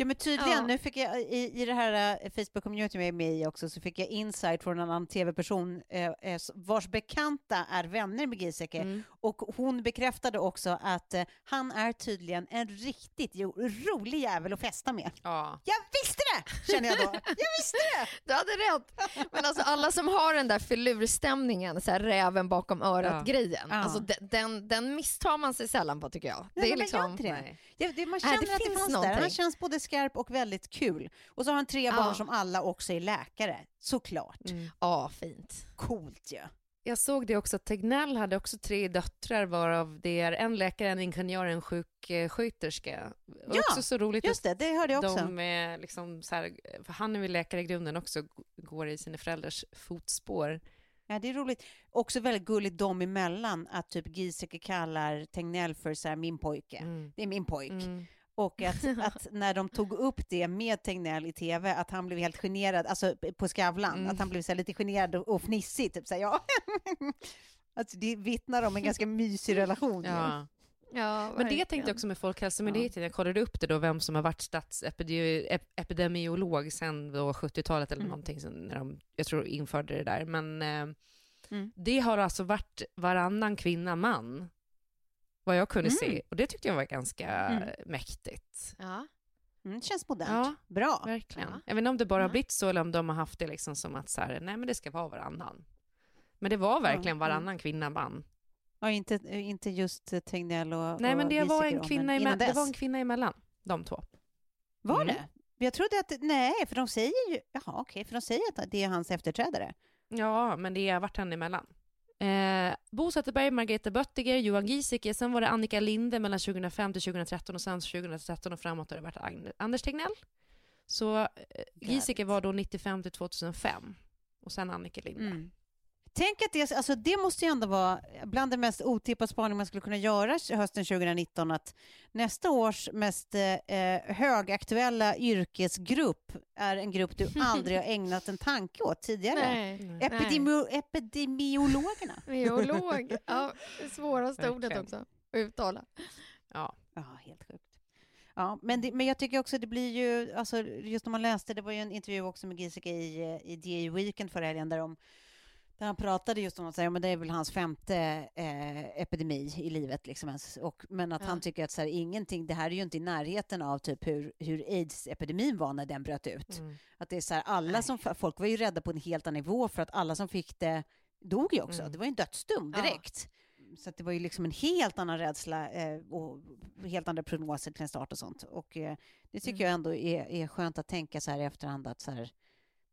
Ja men tydligen,
Ja.
nu fick jag i, i det här uh, Facebook-community jag är med i också så fick jag insight från en annan tv-person eh, eh, vars bekanta är vänner med Giesecke
Mm.
och hon bekräftade också att eh, han är tydligen en riktigt jo, rolig jävel att festa med.
Ja.
Jag visste det! Känner jag då. Jag visste det! <laughs>
Du hade rätt. Men alltså alla som har den där filurstämningen, så här räven bakom örat-grejen,
Ja.
alltså den, den, misstar man sig sällan på tycker jag.
Ja,
det är liksom...
inte det.
Nej.
Det, det, man
Nej,
känner
det
att det
finns
fanns där. Han
någonting.
känns både skarp och väldigt kul. Och så har han tre
Ja.
barn som alla också är läkare. Såklart.
Mm.
Ja, fint.
Coolt ju.
Jag såg det också att Tegnell hade också tre döttrar varav det är en läkare, en ingenjör och en sjuksköterska.
Ja,
också så roligt
Just det, det hörde jag också.
de är liksom så här, för han är väl läkare i grunden också, går i sina föräldrars fotspår.
Ja, det är roligt. Också väldigt gulligt dem emellan att typ Giesecke kallar Tegnell för så här, min pojke.
Mm.
Det är min pojk.
Mm.
Och att, <laughs> att när de tog upp det med Tegnell i tv, att han blev helt generad, alltså på Skavlan,
Mm.
att han blev så här lite generad och, och fnissig, typ så här, ja. <laughs> alltså, det vittnar om en ganska mysig relation.
Ja.
Ja,
Men det tänkte jag också med Folkhälsomyndigheten, jag kollade upp det då, vem som har varit statsepidemiolog sedan då 70-talet eller
Mm.
någonting, sen när de, jag tror införde det där. Men eh,
Mm.
det har alltså varit varannan kvinna man, vad jag kunde
Mm.
se. Och det tyckte jag var ganska
Mm.
mäktigt.
Ja.
Mm, känns modernt.
Ja.
Bra.
Verkligen.
Ja.
Jag vet inte om det bara har blivit så eller om de har haft det liksom som att så här, nej men det ska vara varannan. Men det var verkligen varannan kvinna man.
Ja, inte, inte just Tegnell och
Nej men det var, en kvinna
men
eme-
innan
det var en kvinna emellan, de två.
Var
Mm.
det? Jag trodde att, nej, för de säger ju, jaha okej, för de säger att det är hans efterträdare.
Ja, men det har varit henne emellan. Eh, Bo Zetterberg, Margareta Böttiger, Johan Giesecke, sen var det Annika Linde mellan 2005 till 2013 och sen 2013 och framåt har det varit Anders Tegnell. Så eh, Giesecke var då 95 till 2005 och sen Annika Linde.
Mm. Tänk att det, alltså det måste ju ändå vara bland det mest otippade spaning man skulle kunna göra hösten 2019 att nästa års mest eh, högaktuella yrkesgrupp är en grupp du <laughs> aldrig har ägnat en tanke åt tidigare.
Nej.
Epidemio, epidemiologerna. <laughs>
Biolog. Ja, det svåraste ordet också att uttala.
Ja.
Ja, helt sjukt. Ja, men, det, men jag tycker också det blir ju, alltså just när man läste, det var ju en intervju också med Giesecke i, eh, i DI Weekend förra helgen där, de, där han pratade just om att säga, men det är väl hans femte eh, epidemi i livet, liksom, och, men att
Ja.
han tycker att så här, ingenting, det här är ju inte i närheten av typ hur, hur aids-epidemin var när den bröt ut.
Mm.
Att det är så här, alla
Nej.
som, folk var ju rädda på en helt annan nivå för att alla som fick det dog ju också.
Mm.
Det var ju en dödsdom
Ja.
direkt. Så att det var ju liksom en helt annan rädsla eh, och helt andra prognoser till en start och sånt. Och eh, det tycker
Mm.
jag ändå är, är skönt att tänka så här i efterhand att så här,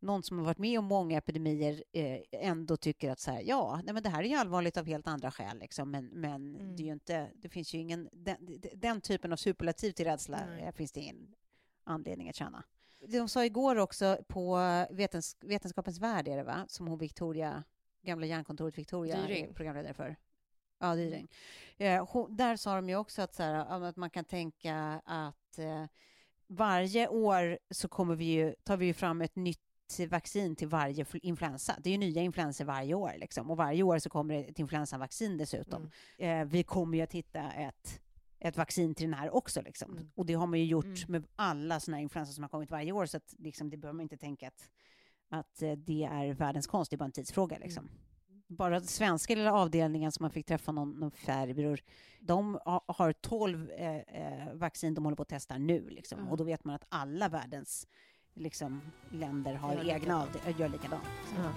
någon som har varit med om många epidemier eh, ändå tycker att så här, ja, nej, men det här är ju allvarligt av helt andra skäl, liksom, men, men
Mm.
det är ju inte, det finns ju ingen, den, den typen av superlativ till rädsla
Nej.
eh, finns det ingen anledning att känna. De sa igår också på vetens, Vetenskapens värld är det va, som hon Victoria, gamla järnkontoret Victoria
Dyring.
är programledare för. Ja, Dyring. Eh, hon, där sa de ju också att, så här, att man kan tänka att eh, varje år så kommer vi ju, tar vi ju fram ett nytt vaccin till varje fl- influensa. Det är ju nya influensor varje år liksom. och varje år så kommer det ett influensavaccin dessutom. Eh, vi kommer ju att hitta ett ett vaccin till den här också. Liksom.
Mm.
Och det har man ju gjort
Mm.
med alla sådana här influensor som har kommit varje år, så att, liksom, det behöver man inte tänka att, att eh, det är världens konst, det är bara en tidsfråga. Liksom. Bara svenska lilla avdelningen som man fick träffa någon, någon färgbror, de ha- har 12 eh, eh, vaccin de håller på att testa nu. Liksom.
Ja.
Och då vet man att alla världens liksom, länder har
Gör
egna
likadant.
avde- gör likadant. liksom.
Ja.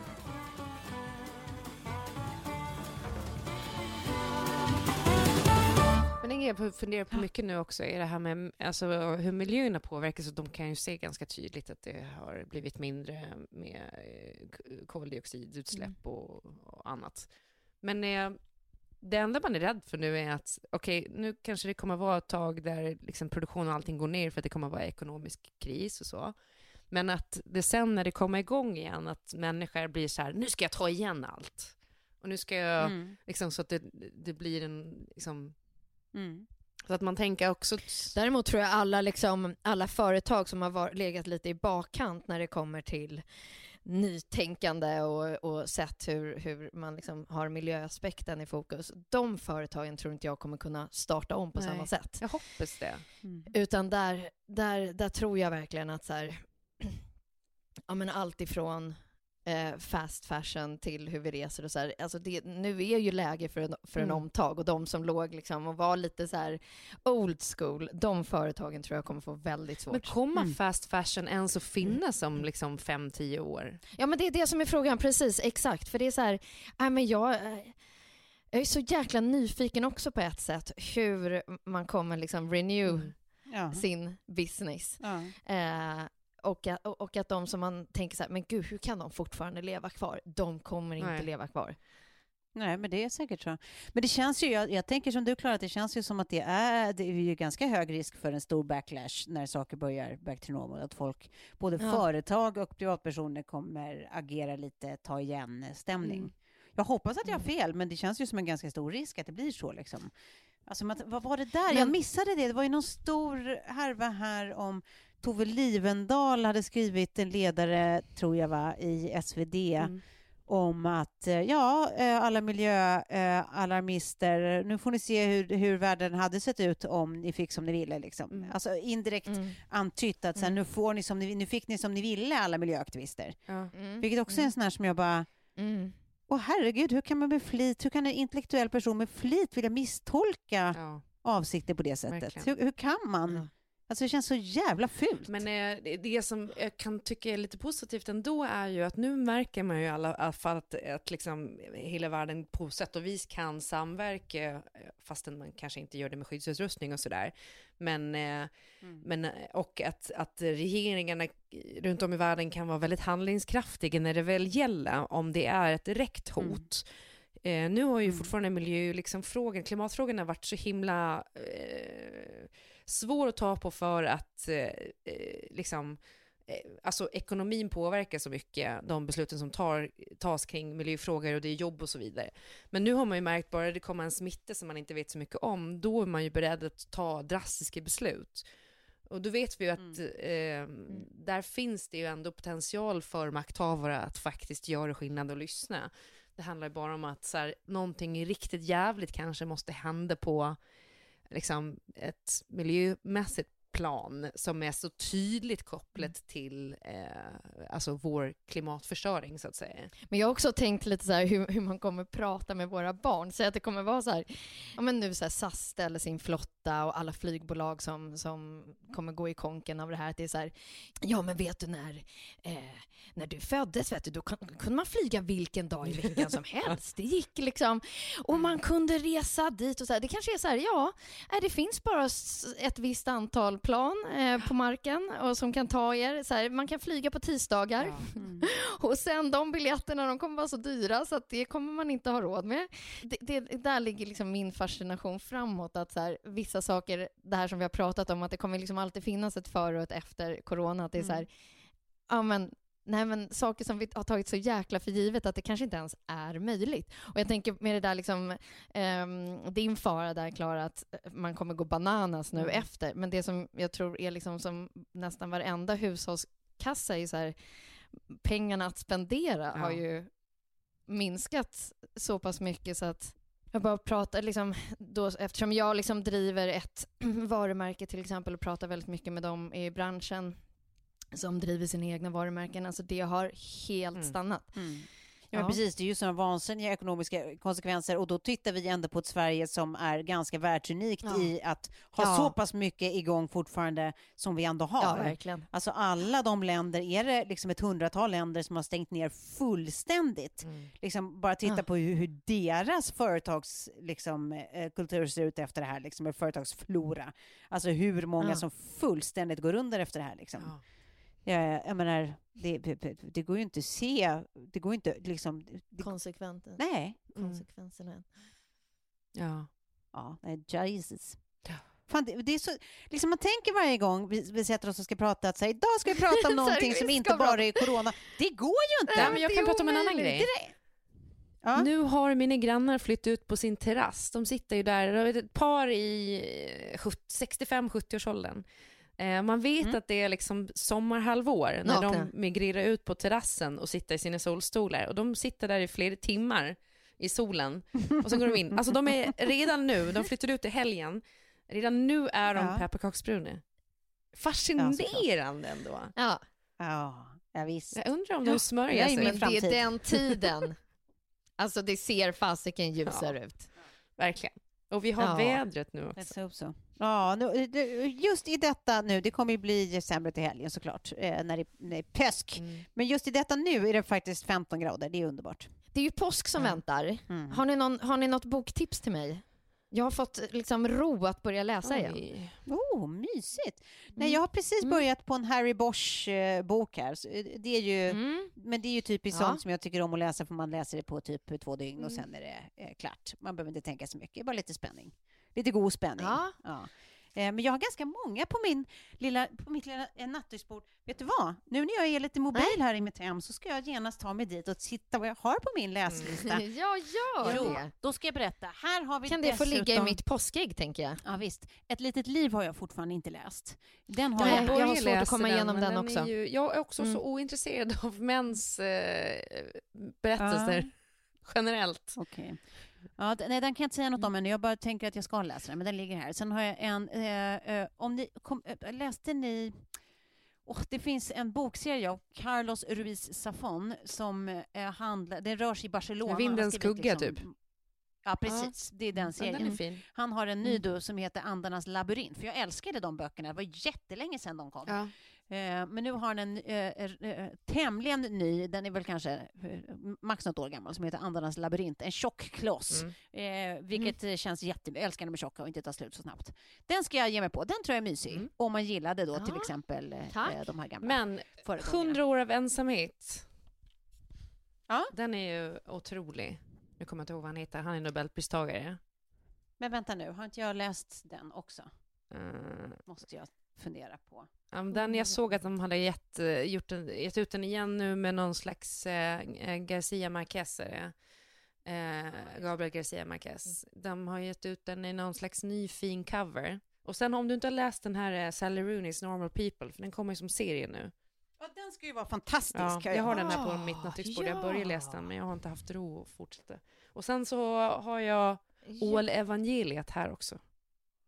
Men en grej jag funderar på mycket nu också är det här med alltså, hur miljöerna påverkas. Och de kan ju se ganska tydligt att det har blivit mindre med eh, koldioxidutsläpp och, och annat. Men eh, det enda man är rädd för nu är att okej, nu kanske det kommer vara ett tag där liksom, produktion och allting går ner för att det kommer vara ekonomisk kris och så. Men att det sen när det kommer igång igen, att människor blir så här, nu ska jag ta igen allt. Och nu ska jag,
Mm.
liksom så att det, det blir en, liksom,
Mm.
så att man tänker också...
Däremot tror jag alla, liksom, alla företag som har var, legat lite i bakkant när det kommer till nytänkande och, och sett hur, hur man liksom har miljöaspekten i fokus. De företagen tror inte jag kommer kunna starta om på
Nej.
samma sätt.
Jag hoppas det.
Mm.
Utan där, där, där tror jag verkligen att så här, ja, men allt ifrån eh, fast fashion till hur vi reser och så här. Alltså det, nu är ju läge för en, för en
Mm.
omtag och de som låg liksom och var lite så här old school, de företagen tror jag kommer få väldigt svårt.
Men kommer
Mm.
fast fashion ens att finnas om liksom fem, tio år?
Ja men det är det som är frågan, precis, exakt. För det är så här, nej men jag, eh, jag är så jäkla nyfiken också på ett sätt hur man kommer liksom renew
Mm.
Ja.
sin business.
Ja.
Eh, och, att, och att de som man tänker så här, men gud hur kan de fortfarande leva kvar? De kommer inte
Nej.
leva kvar.
Nej, men det är säkert så. Men det känns ju, jag, jag tänker som du Klara, att det känns ju som att det är, det är ju ganska hög risk för en stor backlash när saker börjar back to normal. Att folk, både
Ja.
företag och privatpersoner kommer agera lite ta igen-stämning.
Mm.
Jag hoppas att jag har fel, men det känns ju som en ganska stor risk att det blir så. Liksom. Alltså, vad var det där? Jag
Men-
missade det. Det var ju någon stor härva här om Tove Livendal hade skrivit en ledare, tror jag, va, i SvD
Mm.
om att eh, ja, eh, alla miljöalarmister, nu får ni se hur, hur världen hade sett ut om ni fick som ni ville. Liksom.
Mm.
Alltså indirekt
Mm.
antytt att så här,
Mm.
nu, får ni som ni, nu fick ni som ni ville, alla miljöaktivister.
Mm.
Vilket också är en sån här som jag bara,
Mm.
åh herregud, hur kan man med flit, hur kan en intellektuell person med flit vilja misstolka
Ja.
avsikter på det sättet? Hur, hur kan man? Alltså det känns så jävla fult.
Men eh, det- som jag kan tycka är lite positivt ändå är ju att nu märker man ju i alla fall att, att liksom hela världen på sätt och vis kan samverka, eh, fastän man kanske inte gör det med skyddsutrustning och sådär. Men, eh, men eh, och att, att regeringarna runt om i världen kan vara väldigt handlingskraftiga när det väl gäller, om det är ett direkt hot. Eh, nu har ju
Mm.
fortfarande miljö, liksom, frågan, klimatfrågan har varit så himla eh, svår att ta på för att eh, eh, liksom, eh, alltså ekonomin påverkar så mycket, de besluten som tar, tas kring miljöfrågor och det är jobb och så vidare. Men nu har man ju märkt, bara det kommer en smitta som man inte vet så mycket om, då är man ju beredd att ta drastiska beslut. Och då vet vi ju att eh, där finns det ju ändå potential för makthavare att faktiskt göra skillnad och lyssna. Det handlar ju bara om att så här, någonting riktigt jävligt kanske måste hända på liksom, ett miljömässigt plan som är så tydligt kopplat till eh, alltså vår klimatförstöring så att säga.
Men jag har också tänkt lite så här hur, hur man kommer prata med våra barn. Så att det kommer vara så här, ja men nu så här SAS ställer sin flotta och alla flygbolag som, som kommer gå i konken av det här. Att det är så här, ja men vet du när, eh, när du föddes, vet du, då kun- kunde man flyga vilken dag i veckan som helst. Det gick liksom, och man kunde resa dit och så här. Det kanske är så här, ja, nej, det finns bara ett visst antal plan eh, på marken och som kan ta er. Så här, man kan flyga på tisdagar.
Mm. <laughs>
Och sen de biljetterna de kommer vara så dyra så att det kommer man inte ha råd med. Det, det, där ligger liksom min fascination framåt. Att så här, vissa saker, det här som vi har pratat om, att det kommer liksom alltid finnas ett före och ett efter corona. Att det är så här, ja men Nej men saker som vi har tagit så jäkla för givet att det kanske inte ens är möjligt. Och jag tänker med det där liksom, ehm, din fara där Klara, att man kommer gå bananas nu
Mm.
efter. Men det som jag tror är liksom som nästan varenda hushållskassa är så här, pengarna att spendera
Ja.
har ju minskat så pass mycket så att jag bara pratar, liksom, då, eftersom jag liksom driver ett <clears throat> varumärke till exempel och pratar väldigt mycket med dem i branschen som driver sina egna varumärken, alltså det har helt
Mm.
stannat.
Ja,
Ja.
precis. Det är ju sådana vansinniga ekonomiska konsekvenser och då tittar vi ändå på ett Sverige som är ganska världsunikt
Ja.
i att ha så pass mycket igång fortfarande som vi ändå har.
Ja, verkligen.
Alltså alla de länder, är det liksom ett hundratal länder som har stängt ner fullständigt?
Mm.
Liksom bara titta
Ja.
på hur, hur deras företags liksom, eh, kultur ser ut efter det här, liksom, företagsflora. Alltså hur många
Ja.
som fullständigt går under efter det här. Liksom.
Ja.
Jag, menar, det, det, det går ju inte att se, det går inte liksom... Det,
Konsekventen.
nej.
Mm.
Konsekvenserna.
Ja.
Ja, nej, Jesus. Fan, det, det är så, liksom man tänker varje gång vi, vi sätter oss och ska prata att så här, idag ska vi prata om <laughs> någonting som inte bara är corona. Det går ju inte!
Nej, men jag kan prata om en annan grej.
Ja.
Nu har mina grannar flyttat ut på sin terrass. De sitter ju där, det är ett par i eh, 65-70-årsåldern. Eh, Man vet
Mm.
att det är liksom sommarhalvår när
Nakna.
de migrerar ut på terrassen och sitter i sina solstolar. Och de sitter där i flera timmar i solen och sen går de in. Alltså de är <laughs> redan nu, de flyttar ut i helgen, redan nu är de
Ja.
pepparkaksbruna.
Ja,
Fascinerande ändå.
Ja,
Ja, ja visst.
Jag undrar om
Ja,
de smörjer
jag är
sig.
men det är den tiden. <laughs> Alltså det ser fasiken ljusare ut.
Verkligen. Och vi har
Ja.
vädret nu också.
Let's hope so. Ja, nu, just i detta nu, det kommer ju bli sämre till helgen såklart, eh, när det, när det är påsk.
Mm.
Men just i detta nu är det faktiskt 15 grader, det är underbart.
Det är ju påsk som
Ja.
väntar.
Mm.
Har ni, någon, har ni något boktips till mig? Jag har fått liksom ro att börja läsa igen.
Oj.
Oh, mysigt! Nej,
Mm.
jag har precis
Mm.
börjat på en Harry Bosch-bok här. Så, eh, det är ju,
Mm.
Men det är ju typiskt
Ja.
sånt som jag tycker om att läsa, för man läser det på typ två dygn och
Mm.
sen är det eh, klart. Man behöver inte tänka så mycket, bara lite spänning. Lite god spänning.
Ja.
Ja. Eh, Men jag har ganska många på, min lilla, på mitt lilla eh, nattduksbord. Vet du vad? Nu när jag är lite mobil här i mitt hem så ska jag genast ta mig dit och titta vad jag har på min läslista. <laughs>
Ja, gör
Jo,
det.
då ska jag berätta. Här har vi
Kan det få ligga i mitt påskägg, tänker jag?
Ja, visst. Ett litet liv har jag fortfarande inte läst. Den har
Nej,
jag.
jag har svårt att komma igenom
men
den
är
också.
Ju, jag är också
Mm.
så ointresserad av mäns eh, berättelser generellt.
Okej. Ja, nej, den kan jag inte säga något om ännu. Jag bara tänker att jag ska läsa den, men den ligger här. Sen har jag en... Eh, eh, om ni kom, eh, läste ni... Oh, det finns en bokserie av Carlos Ruiz Zafón som eh, handlar... Den rör sig i Barcelona.
Vindens skugga, typ.
Ja, precis. Det är den
Ja,
serien.
den är.
Han har en ny
Mm.
som heter Andarnas labyrint. För jag älskade de böckerna. Det var jättelänge sedan de kom.
Ja.
Eh, men nu har han en eh, eh, tämligen ny, den är väl kanske eh, max något år gammal, som heter Andarnas labyrint. En tjock kloss.
Mm.
Vilket eh, känns jätte... Jag älskar när de är tjocka och inte tar slut så snabbt. Den ska jag ge mig på. Den tror jag är mysig.
Mm.
Om man gillade då till
Ja,
exempel eh,
tack.
de här gamla
Men
föregångarna.
100 år av ensamhet.
Ja.
Den är ju otrolig. Nu kommer jag inte ihåg vad han heter. Han är nobelpristagare.
Men vänta nu, har inte jag läst den också?
Eh,
Måste jag fundera på.
ja, den jag såg att de hade gett, eh, gjort en, gett ut den igen nu med någon slags eh, eh, Garcia Marquez. är det. Eh, Gabriel Garcia Marquez. De har gett ut den i någon slags ny fin cover. Och sen om du inte har läst den här eh, Sally Rooney's Normal People, för den kommer ju som serie nu.
Ja, den ska ju vara fantastisk.
Ja, jag har den här på mitt nattduksbord. Jag började läsa den,
ja.
men jag har inte haft ro att fortsätta. Och sen så har jag OL Evangeliet här också.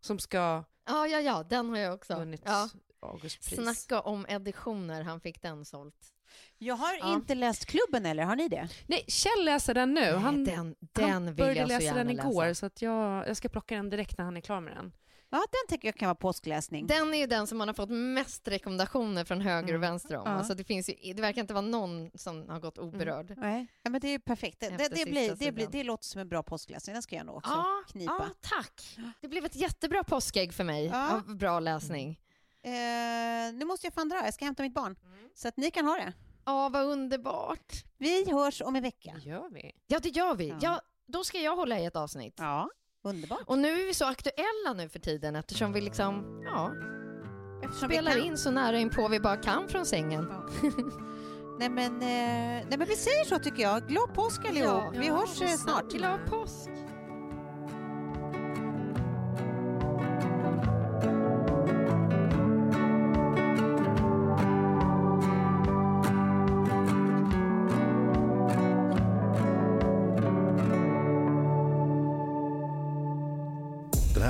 Som ska
Ja, ja, ja, den har jag också.
vunnit
Ja.
Augustpris.
Snacka om editioner, han fick den sålt.
Jag har
Ja.
inte läst Klubben, eller har ni det?
Nej, Kjell läser den nu. Han,
den den
han
vill
började
jag så
läsa
gärna
den igår,
läsa.
så att jag, jag ska plocka den direkt när han är klar med den.
Ja, den tycker jag kan vara påskläsning.
Den är ju den som man har fått mest rekommendationer från höger och
Mm.
vänster om.
Ja.
Alltså det, finns ju, det verkar inte vara någon som har gått oberörd.
Nej, ja, men det är perfekt. Det, det, det, blir, det, blir, det låter som en bra påskläsning. Den ska jag nog också
Ja,
knipa.
ja, tack. Det blev ett jättebra påskägg för mig
Ja.
av bra läsning.
Eh, nu måste jag fan dra, jag ska hämta mitt barn. Så att ni kan ha det.
Ja, vad underbart.
Vi hörs om en vecka.
Det gör vi.
Ja, det gör vi.
Ja.
Ja. då ska jag hålla i ett avsnitt.
Ja, underbart.
Och nu är vi så aktuella nu för tiden eftersom vi liksom, ja,
Eftersom
spelar in så nära in på vi bara kan från sängen.
Ja. <laughs> nej, men, eh, nej men vi säger så tycker jag. Glad påsk allihop. vi hörs eh, snart.
Glad påsk.